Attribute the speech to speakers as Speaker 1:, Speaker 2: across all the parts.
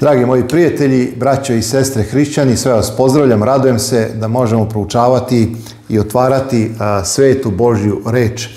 Speaker 1: Dragi moji prijatelji, braćo i sestre hrišćani, sve vas pozdravljam, radujem se da možemo proučavati i otvarati a, svetu Božju reč.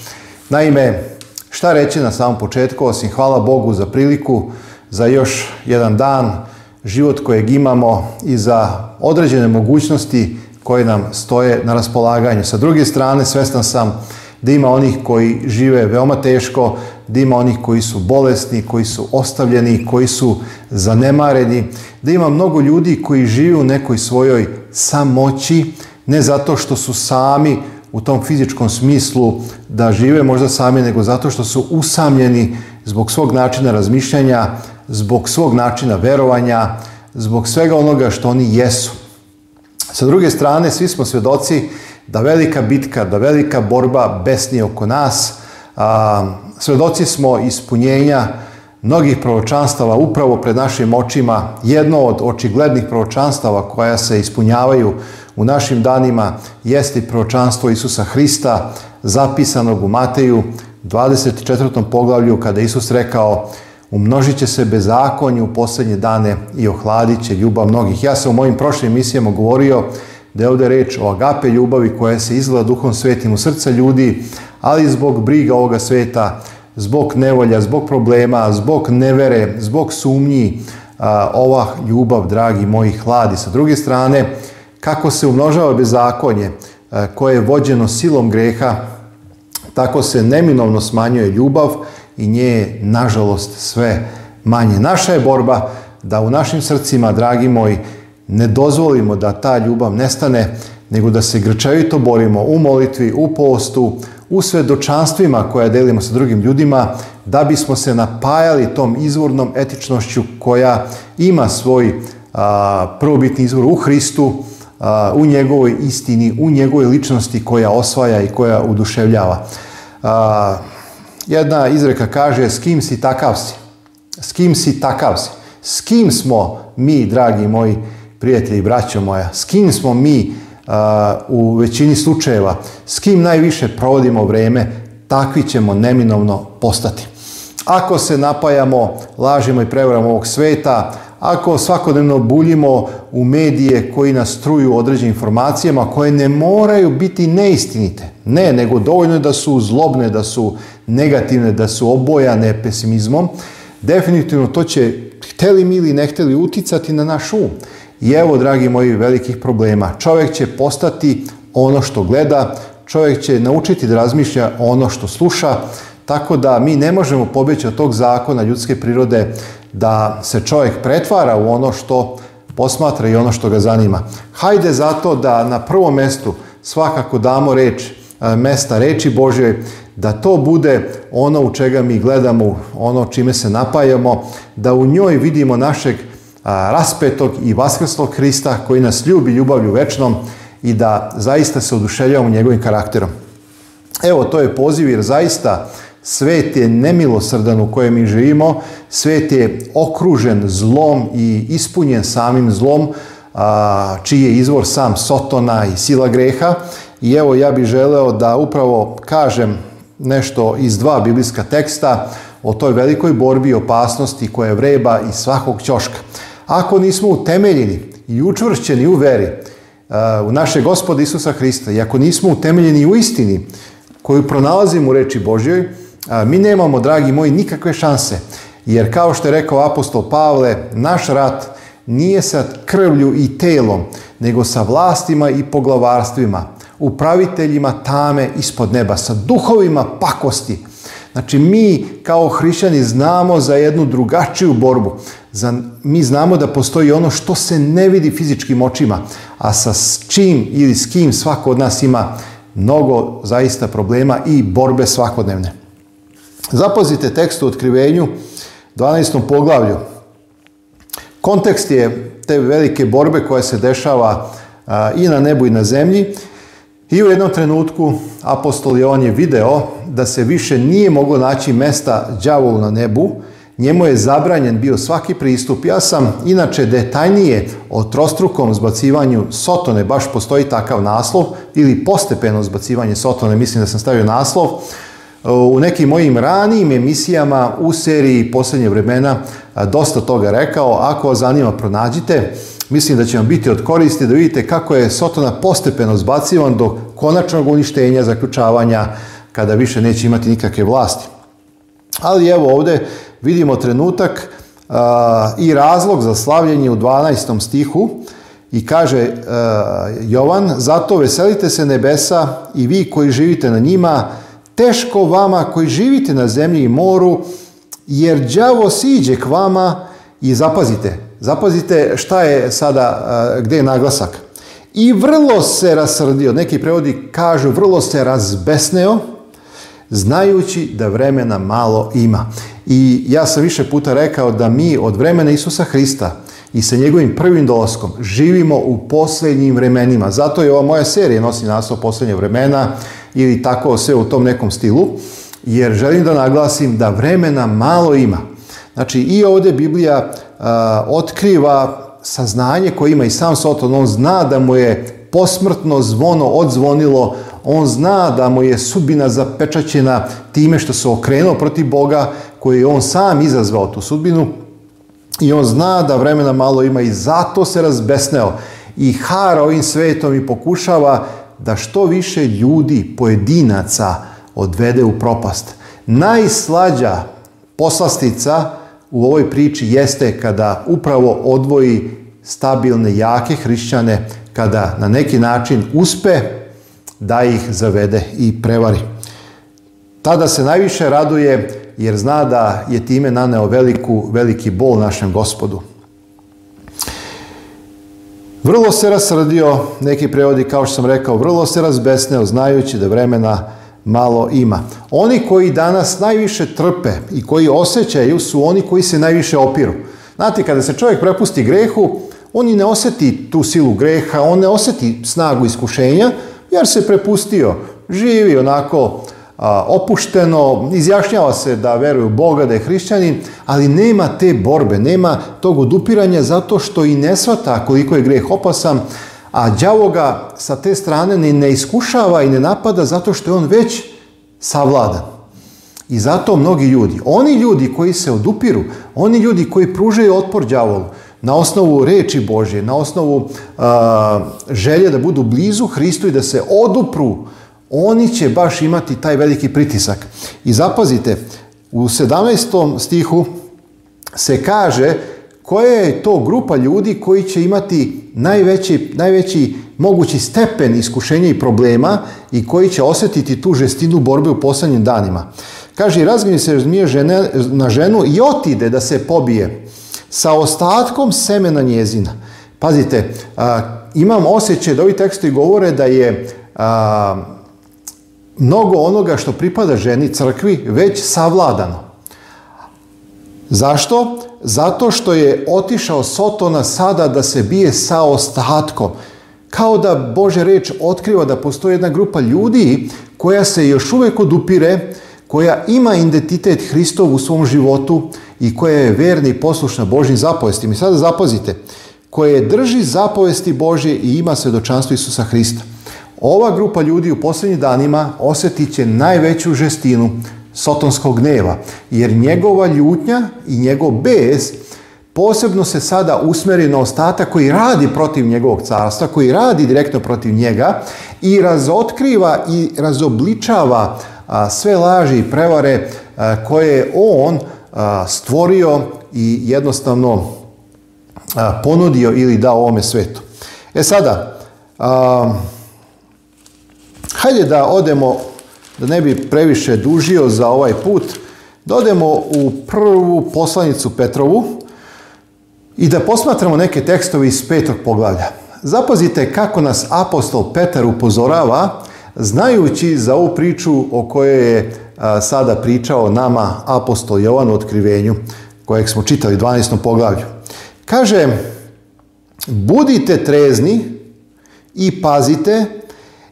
Speaker 1: Naime, šta reći na samom početku, osim hvala Bogu za priliku, za još jedan dan, život kojeg imamo i za određene mogućnosti koje nam stoje na raspolaganju. Sa druge strane, svestan sam da ima onih koji žive veoma teško, da ima onih koji su bolesni, koji su ostavljeni, koji su zanemareni, da ima mnogo ljudi koji žive u nekoj svojoj samoći, ne zato što su sami u tom fizičkom smislu da žive možda sami, nego zato što su usamljeni zbog svog načina razmišljanja, zbog svog načina verovanja, zbog svega onoga što oni jesu. Sa druge strane, svi smo svedoci da velika bitka, da velika borba besni oko nas. A, svedoci smo ispunjenja mnogih proročanstava upravo pred našim očima. Jedno od očiglednih proročanstava koja se ispunjavaju u našim danima jeste proročanstvo Isusa Hrista zapisanog u Mateju 24. poglavlju kada Isus rekao umnožit će se bezakonje u poslednje dane i ohladit će ljubav mnogih. Ja sam u mojim prošlim emisijama govorio da je ovde reč o agape ljubavi koja se izgleda duhom svetim u srca ljudi, ali zbog briga ovoga sveta, zbog nevolja, zbog problema, zbog nevere, zbog sumnji, ova ljubav, dragi moji, hladi. Sa druge strane, kako se umnožava bezakonje koje je vođeno silom greha, tako se neminovno smanjuje ljubav i nje je, nažalost, sve manje. Naša je borba da u našim srcima, dragi moji, ne dozvolimo da ta ljubav nestane, nego da se grčevito borimo u molitvi, u postu, u svedočanstvima koja delimo sa drugim ljudima, da bismo se napajali tom izvornom etičnošću koja ima svoj a, prvobitni izvor u Hristu, a, u njegovoj istini, u njegovoj ličnosti koja osvaja i koja uduševljava. A, jedna izreka kaže, s kim si takav si? S kim si takav si? S kim smo mi, dragi moji, prijatelji, braćo moja, s kim smo mi uh, u većini slučajeva, s kim najviše provodimo vreme, takvi ćemo neminovno postati. Ako se napajamo lažima i prevarama ovog sveta, ako svakodnevno buljimo u medije koji nas truju određenim informacijama koje ne moraju biti neistinite. Ne, nego dovoljno je da su zlobne, da su negativne, da su obojane pesimizmom. Definitivno to će, hteli mi ili ne hteli, uticati na naš um. I evo, dragi moji, velikih problema. Čovek će postati ono što gleda, čovek će naučiti da razmišlja ono što sluša, tako da mi ne možemo pobjeći od tog zakona ljudske prirode da se čovjek pretvara u ono što posmatra i ono što ga zanima. Hajde zato da na prvom mestu svakako damo reč, e, mesta reči Božjoj, da to bude ono u čega mi gledamo, ono čime se napajamo, da u njoj vidimo našeg raspetog i vaskrstog Hrista koji nas ljubi ljubavlju večnom i da zaista se oduševljavamo njegovim karakterom. Evo, to je poziv jer zaista svet je nemilosrdan u kojem mi živimo, svet je okružen zlom i ispunjen samim zlom, a, čiji je izvor sam Sotona i sila greha. I evo, ja bih želeo da upravo kažem nešto iz dva biblijska teksta o toj velikoj borbi i opasnosti koja vreba iz svakog ćoška. Ako nismo utemeljeni i učvršćeni u veri, uh, u naše gospode Isusa Hrista, i ako nismo utemeljeni u istini koju pronalazimo u reči Božjoj, uh, mi nemamo, dragi moji, nikakve šanse. Jer kao što je rekao apostol Pavle, naš rat nije sa krvlju i telom, nego sa vlastima i poglavarstvima, upraviteljima tame ispod neba, sa duhovima pakosti, Znači, mi kao hrišćani znamo za jednu drugačiju borbu. Za, mi znamo da postoji ono što se ne vidi fizičkim očima, a sa čim ili s kim svako od nas ima mnogo zaista problema i borbe svakodnevne. Zapazite tekst u otkrivenju 12. poglavlju. Kontekst je te velike borbe koja se dešava i na nebu i na zemlji I u jednom trenutku apostol je on je video da se više nije moglo naći mesta đavolu na nebu, njemu je zabranjen bio svaki pristup. Ja sam inače detaljnije o trostrukom zbacivanju Sotone, baš postoji takav naslov, ili postepeno zbacivanje Sotone, mislim da sam stavio naslov, u nekim mojim ranijim emisijama u seriji Posljednje vremena dosta toga rekao. Ako vas zanima, pronađite. Mislim da će vam biti od koristi da vidite kako je Sotona postepeno zbacivan do konačnog uništenja, zaključavanja, kada više neće imati nikakve vlasti. Ali evo ovde vidimo trenutak a, i razlog za slavljenje u 12. stihu i kaže a, Jovan, zato veselite se nebesa i vi koji živite na njima, teško vama koji živite na zemlji i moru, jer đavo siđe k vama i zapazite, Zapazite šta je sada, gdje je naglasak. I vrlo se rasrdio, neki prevodi kažu vrlo se razbesneo, znajući da vremena malo ima. I ja sam više puta rekao da mi od vremena Isusa Hrista i sa njegovim prvim dolaskom živimo u posljednjim vremenima. Zato je ova moja serija nosi naslov posljednje vremena ili tako sve u tom nekom stilu, jer želim da naglasim da vremena malo ima. Znači i ovde Biblija a, otkriva saznanje koje ima i sam Soton, on zna da mu je posmrtno zvono odzvonilo, on zna da mu je sudbina zapečaćena time što se okrenuo protiv Boga koji je on sam izazvao tu sudbinu i on zna da vremena malo ima i zato se razbesneo i hara ovim svetom i pokušava da što više ljudi, pojedinaca odvede u propast. Najslađa poslastica u ovoj priči jeste kada upravo odvoji stabilne, jake hrišćane, kada na neki način uspe da ih zavede i prevari. Tada se najviše raduje jer zna da je time naneo veliku, veliki bol našem gospodu. Vrlo se rasrdio, neki prevodi, kao što sam rekao, vrlo se razbesneo, znajući da vremena malo ima. Oni koji danas najviše trpe i koji osjećaju su oni koji se najviše opiru. Znate, kada se čovjek prepusti grehu, on i ne oseti tu silu greha, on ne oseti snagu iskušenja, jer se prepustio, živi onako a, opušteno, izjašnjava se da veruje u Boga, da je hrišćanin, ali nema te borbe, nema tog odupiranja zato što i ne svata koliko je greh opasan, A đavo ga sa te strane ni ne iskušava i ne napada zato što je on već savladan. I zato mnogi ljudi, oni ljudi koji se odupiru, oni ljudi koji pružaju otpor đavolu, na osnovu reči Božje, na osnovu uh, želje da budu blizu Hristu i da se odupru, oni će baš imati taj veliki pritisak. I zapazite, u 17. stihu se kaže koja je to grupa ljudi koji će imati najveći, najveći mogući stepen iskušenja i problema i koji će osetiti tu žestinu borbe u poslednjim danima. Kaže, razgini se zmije žene, na ženu i otide da se pobije sa ostatkom semena njezina. Pazite, a, imam osjećaj da ovi tekstovi govore da je a, mnogo onoga što pripada ženi crkvi već savladano. Zašto? Zato što je otišao Sotona sada da se bije sa ostatkom. Kao da Bože reč otkriva da postoji jedna grupa ljudi koja se još uvek odupire, koja ima identitet Hristov u svom životu i koja je verna i poslušna Božim zapovestima. I sada zapazite, koje drži zapovesti Božje i ima svedočanstvo Isusa Hrista. Ova grupa ljudi u posljednjim danima osjetit će najveću žestinu sotonskog gneva, jer njegova ljutnja i njegov bes posebno se sada usmeri na ostatak koji radi protiv njegovog carstva, koji radi direktno protiv njega i razotkriva i razobličava a, sve laži i prevare a, koje je on a, stvorio i jednostavno ponudio ili dao ovome svetu. E sada, hajde da odemo da ne bi previše dužio za ovaj put, da u prvu poslanicu Petrovu i da posmatramo neke tekstove iz petog poglavlja. Zapazite kako nas apostol Petar upozorava, znajući za ovu priču o kojoj je a, sada pričao nama apostol Jovan u otkrivenju, kojeg smo čitali u 12. poglavlju. Kaže, budite trezni i pazite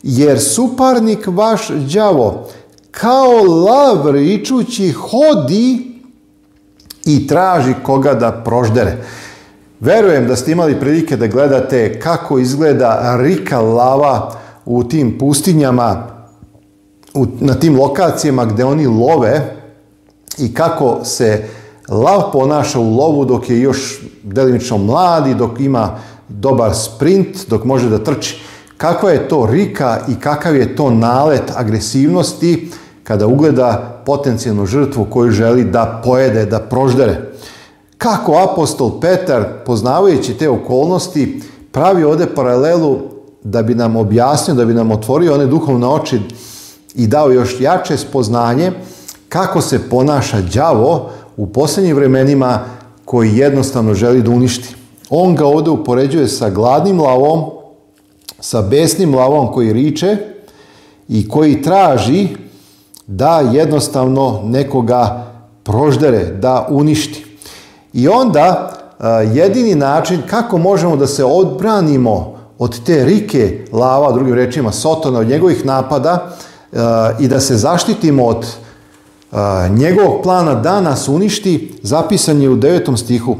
Speaker 1: jer suparnik vaš đavo kao lav ričući hodi i traži koga da proždere. Verujem da ste imali prilike da gledate kako izgleda rika lava u tim pustinjama, u, na tim lokacijama gde oni love i kako se lav ponaša u lovu dok je još delimično mladi, dok ima dobar sprint, dok može da trči. Kakva je to rika i kakav je to nalet agresivnosti kada ugleda potencijalnu žrtvu koju želi da pojede, da proždere. Kako apostol Petar, poznavajući te okolnosti, pravi ovde paralelu da bi nam objasnio, da bi nam otvorio one duhovne oči i dao još jače spoznanje kako se ponaša đavo u poslednjim vremenima koji jednostavno želi da uništi. On ga ovde upoređuje sa gladnim lavom sa besnim lavom koji riče i koji traži da jednostavno nekoga proždere, da uništi. I onda jedini način kako možemo da se odbranimo od te rike lava, drugim rečima Sotona, od njegovih napada i da se zaštitimo od njegovog plana da nas uništi, zapisan je u devetom stihu.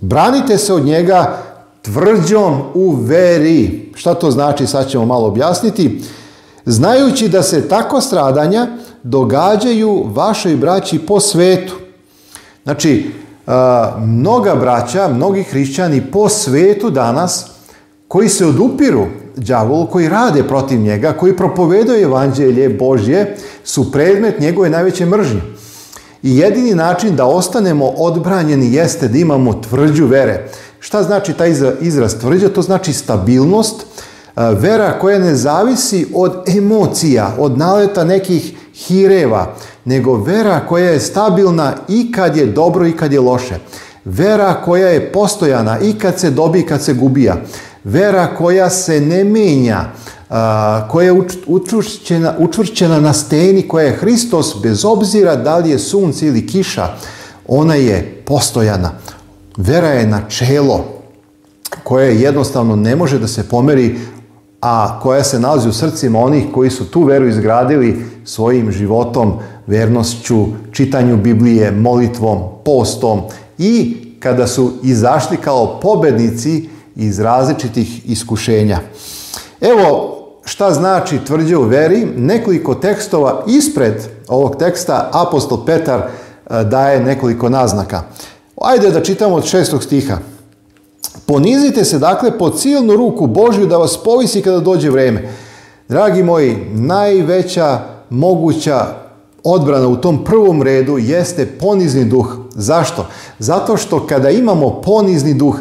Speaker 1: Branite se od njega tvrđom u veri. Šta to znači, sad ćemo malo objasniti. Znajući da se tako stradanja događaju vašoj braći po svetu. Znači, mnoga braća, mnogi hrišćani po svetu danas koji se odupiru đavolu, koji rade protiv njega, koji propovedaju evanđelje Božje, su predmet njegove najveće mržnje. I jedini način da ostanemo odbranjeni jeste da imamo tvrđu vere. Šta znači taj izraz tvrđa? To znači stabilnost, e, vera koja ne zavisi od emocija, od naleta nekih hireva, nego vera koja je stabilna i kad je dobro i kad je loše. Vera koja je postojana i kad se dobi i kad se gubija. Vera koja se ne menja, koja je učvršćena, učvršćena na steni, koja je Hristos bez obzira da li je sunce ili kiša, ona je postojana. Vera je načelo koje jednostavno ne može da se pomeri, a koja se nalazi u srcima onih koji su tu veru izgradili svojim životom, vernošću, čitanju Biblije, molitvom, postom i kada su izašli kao pobednici iz različitih iskušenja. Evo šta znači tvrđe u veri, nekoliko tekstova ispred ovog teksta apostol Petar eh, daje nekoliko naznaka. Ajde da čitamo od šestog stiha. Ponizite se dakle pod silnu ruku Božju da vas povisi kada dođe vreme. Dragi moji, najveća moguća odbrana u tom prvom redu jeste ponizni duh. Zašto? Zato što kada imamo ponizni duh,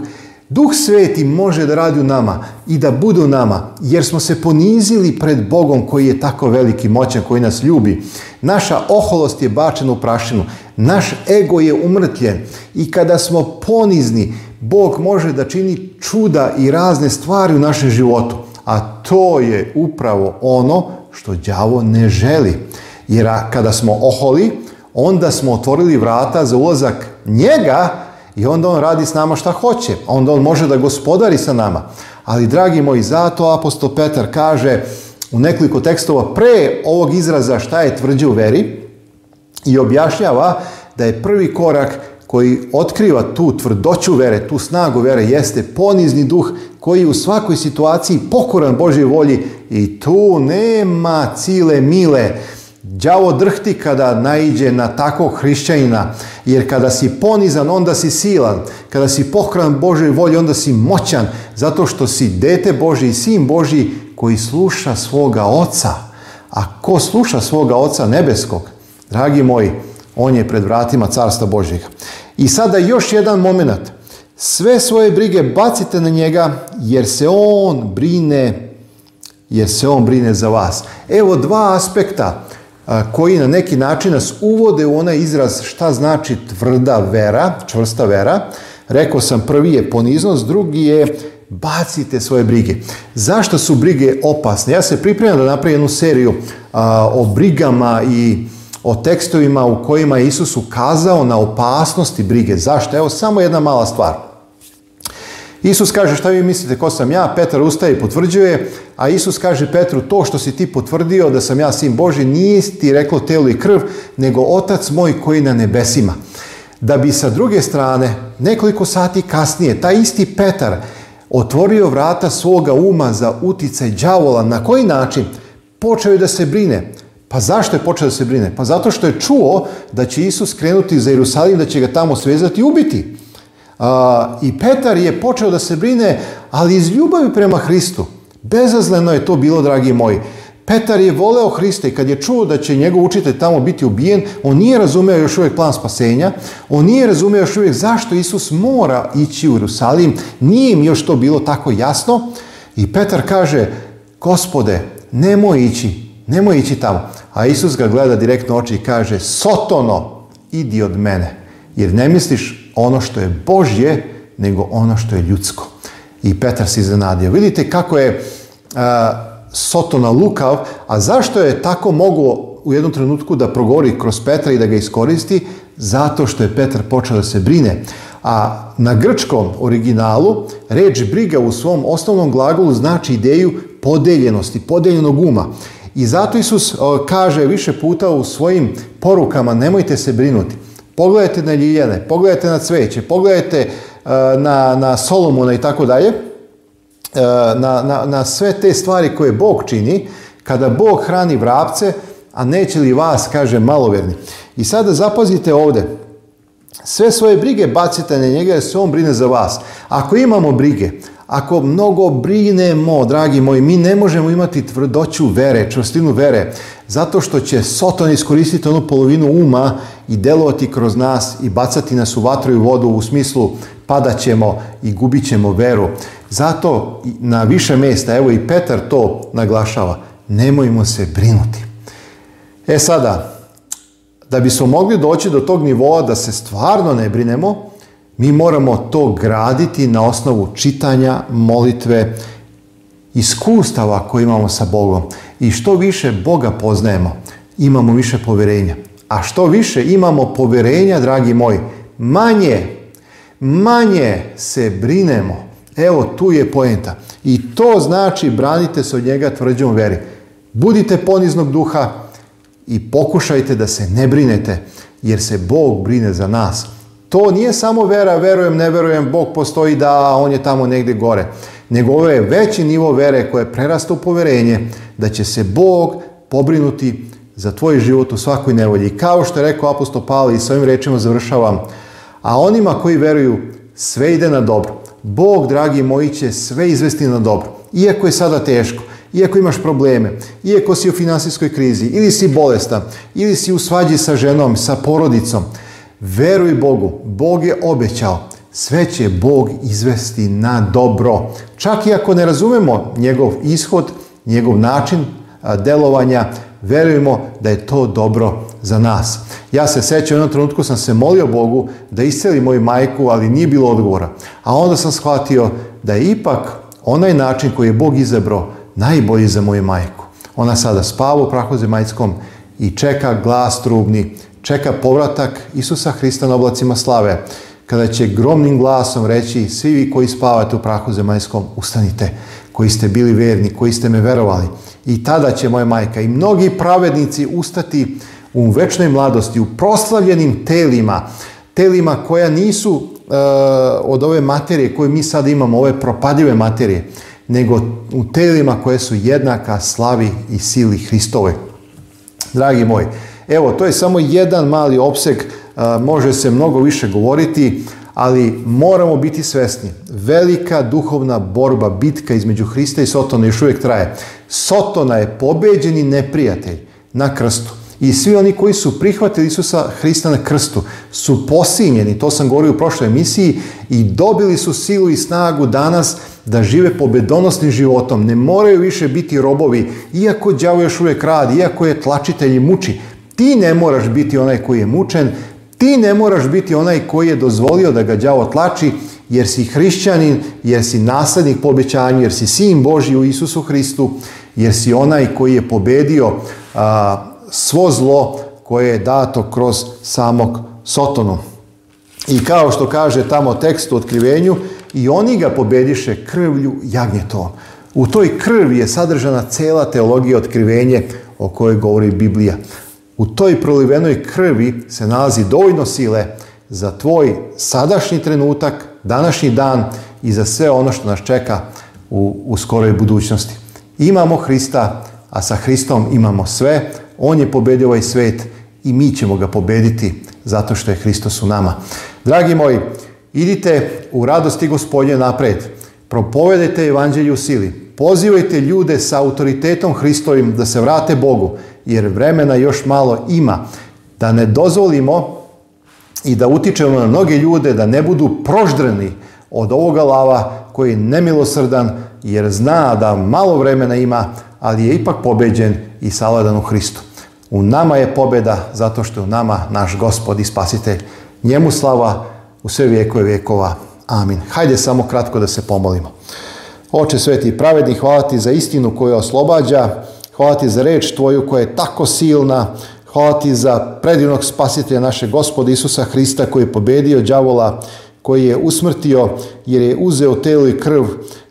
Speaker 1: Duh sveti može da radi u nama i da bude u nama, jer smo se ponizili pred Bogom koji je tako veliki moćan, koji nas ljubi. Naša oholost je bačena u prašinu, naš ego je umrtljen i kada smo ponizni, Bog može da čini čuda i razne stvari u našem životu. A to je upravo ono što đavo ne želi. Jer kada smo oholi, onda smo otvorili vrata za ulazak njega, I onda on radi s nama šta hoće. Onda on može da gospodari sa nama. Ali, dragi moji, zato apostol Petar kaže u nekoliko tekstova pre ovog izraza šta je tvrđe u veri i objašnjava da je prvi korak koji otkriva tu tvrdoću vere, tu snagu vere, jeste ponizni duh koji u svakoj situaciji pokoran Božoj volji i tu nema cile mile. Đavo drhti kada naiđe na takvog hrišćanina, jer kada si ponizan, onda si silan. Kada si pohran Božoj volji, onda si moćan, zato što si dete Boži i sin Boži koji sluša svoga oca. A ko sluša svoga oca nebeskog, dragi moji, on je pred vratima carstva Božjega. I sada još jedan moment. Sve svoje brige bacite na njega, jer se on brine jer se on brine za vas. Evo dva aspekta koji na neki način nas uvode u onaj izraz šta znači tvrda vera, čvrsta vera. Rekao sam, prvi je poniznost, drugi je bacite svoje brige. Zašto su brige opasne? Ja se pripremam da napravim jednu seriju a, o brigama i o tekstovima u kojima je Isus ukazao na opasnosti brige. Zašto? Evo samo jedna mala stvar. Isus kaže šta vi mislite ko sam ja, Petar ustaje i potvrđuje, a Isus kaže Petru to što si ti potvrdio da sam ja sin Boži nije ti reklo telo i krv, nego otac moj koji na nebesima. Da bi sa druge strane, nekoliko sati kasnije, taj isti Petar otvorio vrata svoga uma za uticaj đavola, na koji način? Počeo je da se brine, pa zašto je počeo da se brine? Pa zato što je čuo da će Isus krenuti za Jerusalim, da će ga tamo svezati i ubiti a, i Petar je počeo da se brine, ali iz ljubavi prema Hristu. Bezazleno je to bilo, dragi moji. Petar je voleo Hrista i kad je čuo da će njegov učitelj tamo biti ubijen, on nije razumeo još uvijek plan spasenja, on nije razumeo još uvijek zašto Isus mora ići u Jerusalim, nije im još to bilo tako jasno i Petar kaže, gospode, nemoj ići, nemoj ići tamo. A Isus ga gleda direktno oči i kaže, sotono, idi od mene jer ne misliš ono što je Božje, nego ono što je ljudsko. I Petar se iznenadio. Vidite kako je a, Sotona lukav, a zašto je tako moglo u jednom trenutku da progori kroz Petra i da ga iskoristi? Zato što je Petar počeo da se brine. A na grčkom originalu reč briga u svom osnovnom glagolu znači ideju podeljenosti, podeljenog uma. I zato Isus kaže više puta u svojim porukama nemojte se brinuti. Pogledajte na ljiljane, pogledajte na cveće, pogledajte e, na, na Solomona i tako dalje, e, na, na, na sve te stvari koje Bog čini, kada Bog hrani vrapce, a neće li vas, kaže maloverni. I sada zapazite ovde, sve svoje brige bacite na njega jer se on brine za vas. Ako imamo brige, ako mnogo brinemo, dragi moji, mi ne možemo imati tvrdoću vere, čvrstinu vere, zato što će Soton iskoristiti onu polovinu uma i delovati kroz nas i bacati nas u vatru i vodu u smislu padat ćemo i gubit ćemo veru. Zato na više mesta, evo i Petar to naglašava, nemojmo se brinuti. E sada, da bismo mogli doći do tog nivoa da se stvarno ne brinemo, Mi moramo to graditi na osnovu čitanja, molitve, iskustava koje imamo sa Bogom. I što više Boga poznajemo, imamo više poverenja. A što više imamo poverenja, dragi moji, manje, manje se brinemo. Evo tu je poenta. I to znači branite se od njega tvrđom veri. Budite poniznog duha i pokušajte da se ne brinete, jer se Bog brine za nas. To nije samo vera, verujem, ne verujem, Bog postoji da on je tamo negde gore. Nego ovo je veći nivo vere koje prerasta u poverenje da će se Bog pobrinuti za tvoj život u svakoj nevolji. kao što je rekao apostol Pavle i s ovim rečima završavam, a onima koji veruju sve ide na dobro. Bog, dragi moji, će sve izvesti na dobro. Iako je sada teško, iako imaš probleme, iako si u finansijskoj krizi, ili si bolestan, ili si u svađi sa ženom, sa porodicom, Veruj Bogu, Bog je obećao, sve će Bog izvesti na dobro. Čak i ako ne razumemo njegov ishod, njegov način delovanja, verujemo da je to dobro za nas. Ja se sećam, u jednom trenutku sam se molio Bogu da isceli moju majku, ali nije bilo odgovora. A onda sam shvatio da je ipak onaj način koji je Bog izabrao najbolji za moju majku. Ona sada spava u prahu zemaljskom i čeka glas trubni čeka povratak Isusa Hrista na oblacima slave, kada će gromnim glasom reći svi vi koji spavate u prahu zemaljskom, ustanite, koji ste bili verni, koji ste me verovali. I tada će moja majka i mnogi pravednici ustati u večnoj mladosti, u proslavljenim telima, telima koja nisu e, od ove materije koje mi sad imamo, ove propadljive materije, nego u telima koje su jednaka slavi i sili Hristove. Dragi moji, Evo, to je samo jedan mali opseg, može se mnogo više govoriti, ali moramo biti svesni. Velika duhovna borba, bitka između Hrista i Sotona još uvijek traje. Sotona je pobeđeni neprijatelj na krstu. I svi oni koji su prihvatili Isusa Hrista na krstu su posinjeni, to sam govorio u prošloj emisiji, i dobili su silu i snagu danas da žive pobedonosnim životom. Ne moraju više biti robovi, iako đavo još uvijek radi, iako je tlačitelj i muči. Ti ne moraš biti onaj koji je mučen, ti ne moraš biti onaj koji je dozvolio da ga đavo tlači, jer si hrišćanin, jer si naslednik po obećanju, jer si sin Boži u Isusu Hristu, jer si onaj koji je pobedio a, svo zlo koje je dato kroz samog Sotonu. I kao što kaže tamo tekst u otkrivenju, i oni ga pobediše krvlju jagnjetom. U toj krvi je sadržana cela teologija otkrivenje o kojoj govori Biblija. U toj prolivenoj krvi se nalazi dovoljno sile za tvoj sadašnji trenutak, današnji dan i za sve ono što nas čeka u, u skoroj budućnosti. Imamo Hrista, a sa Hristom imamo sve. On je pobedio ovaj svet i mi ćemo ga pobediti zato što je Hristos u nama. Dragi moji, idite u radosti gospodnje napred. Propovedajte evanđelje u sili. Pozivajte ljude sa autoritetom Hristovim da se vrate Bogu jer vremena još malo ima. Da ne dozvolimo i da utičemo na mnoge ljude da ne budu proždreni od ovoga lava koji je nemilosrdan jer zna da malo vremena ima, ali je ipak pobeđen i savladan u Hristu. U nama je pobeda zato što je u nama naš gospod i spasitelj. Njemu slava u sve vijekove vijekova. Amin. Hajde samo kratko da se pomolimo. Oče sveti i pravedni, hvala ti za istinu koja oslobađa, Hvala ti za reč tvoju koja je tako silna. Hvala ti za predivnog spasitelja naše gospoda Isusa Hrista koji je pobedio đavola, koji je usmrtio jer je uzeo telo i krv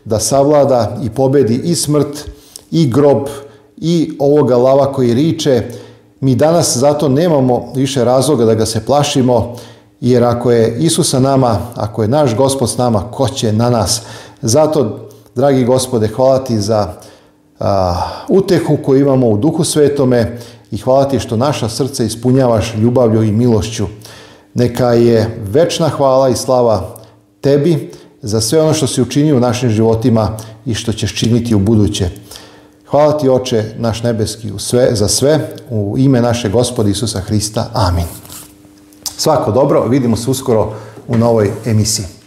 Speaker 1: da savlada i pobedi i smrt i grob i ovoga lava koji riče. Mi danas zato nemamo više razloga da ga se plašimo, jer ako je Isus sa nama, ako je naš Gospod s nama, ko će na nas? Zato, dragi gospode, hvala ti za utehu koju imamo u Duhu Svetome i hvala ti što naša srce ispunjavaš ljubavlju i milošću. Neka je večna hvala i slava tebi za sve ono što si učinio u našim životima i što ćeš činiti u buduće. Hvala ti, Oče, naš nebeski, u sve, za sve, u ime naše gospode Isusa Hrista. Amin. Svako dobro, vidimo se uskoro u novoj emisiji.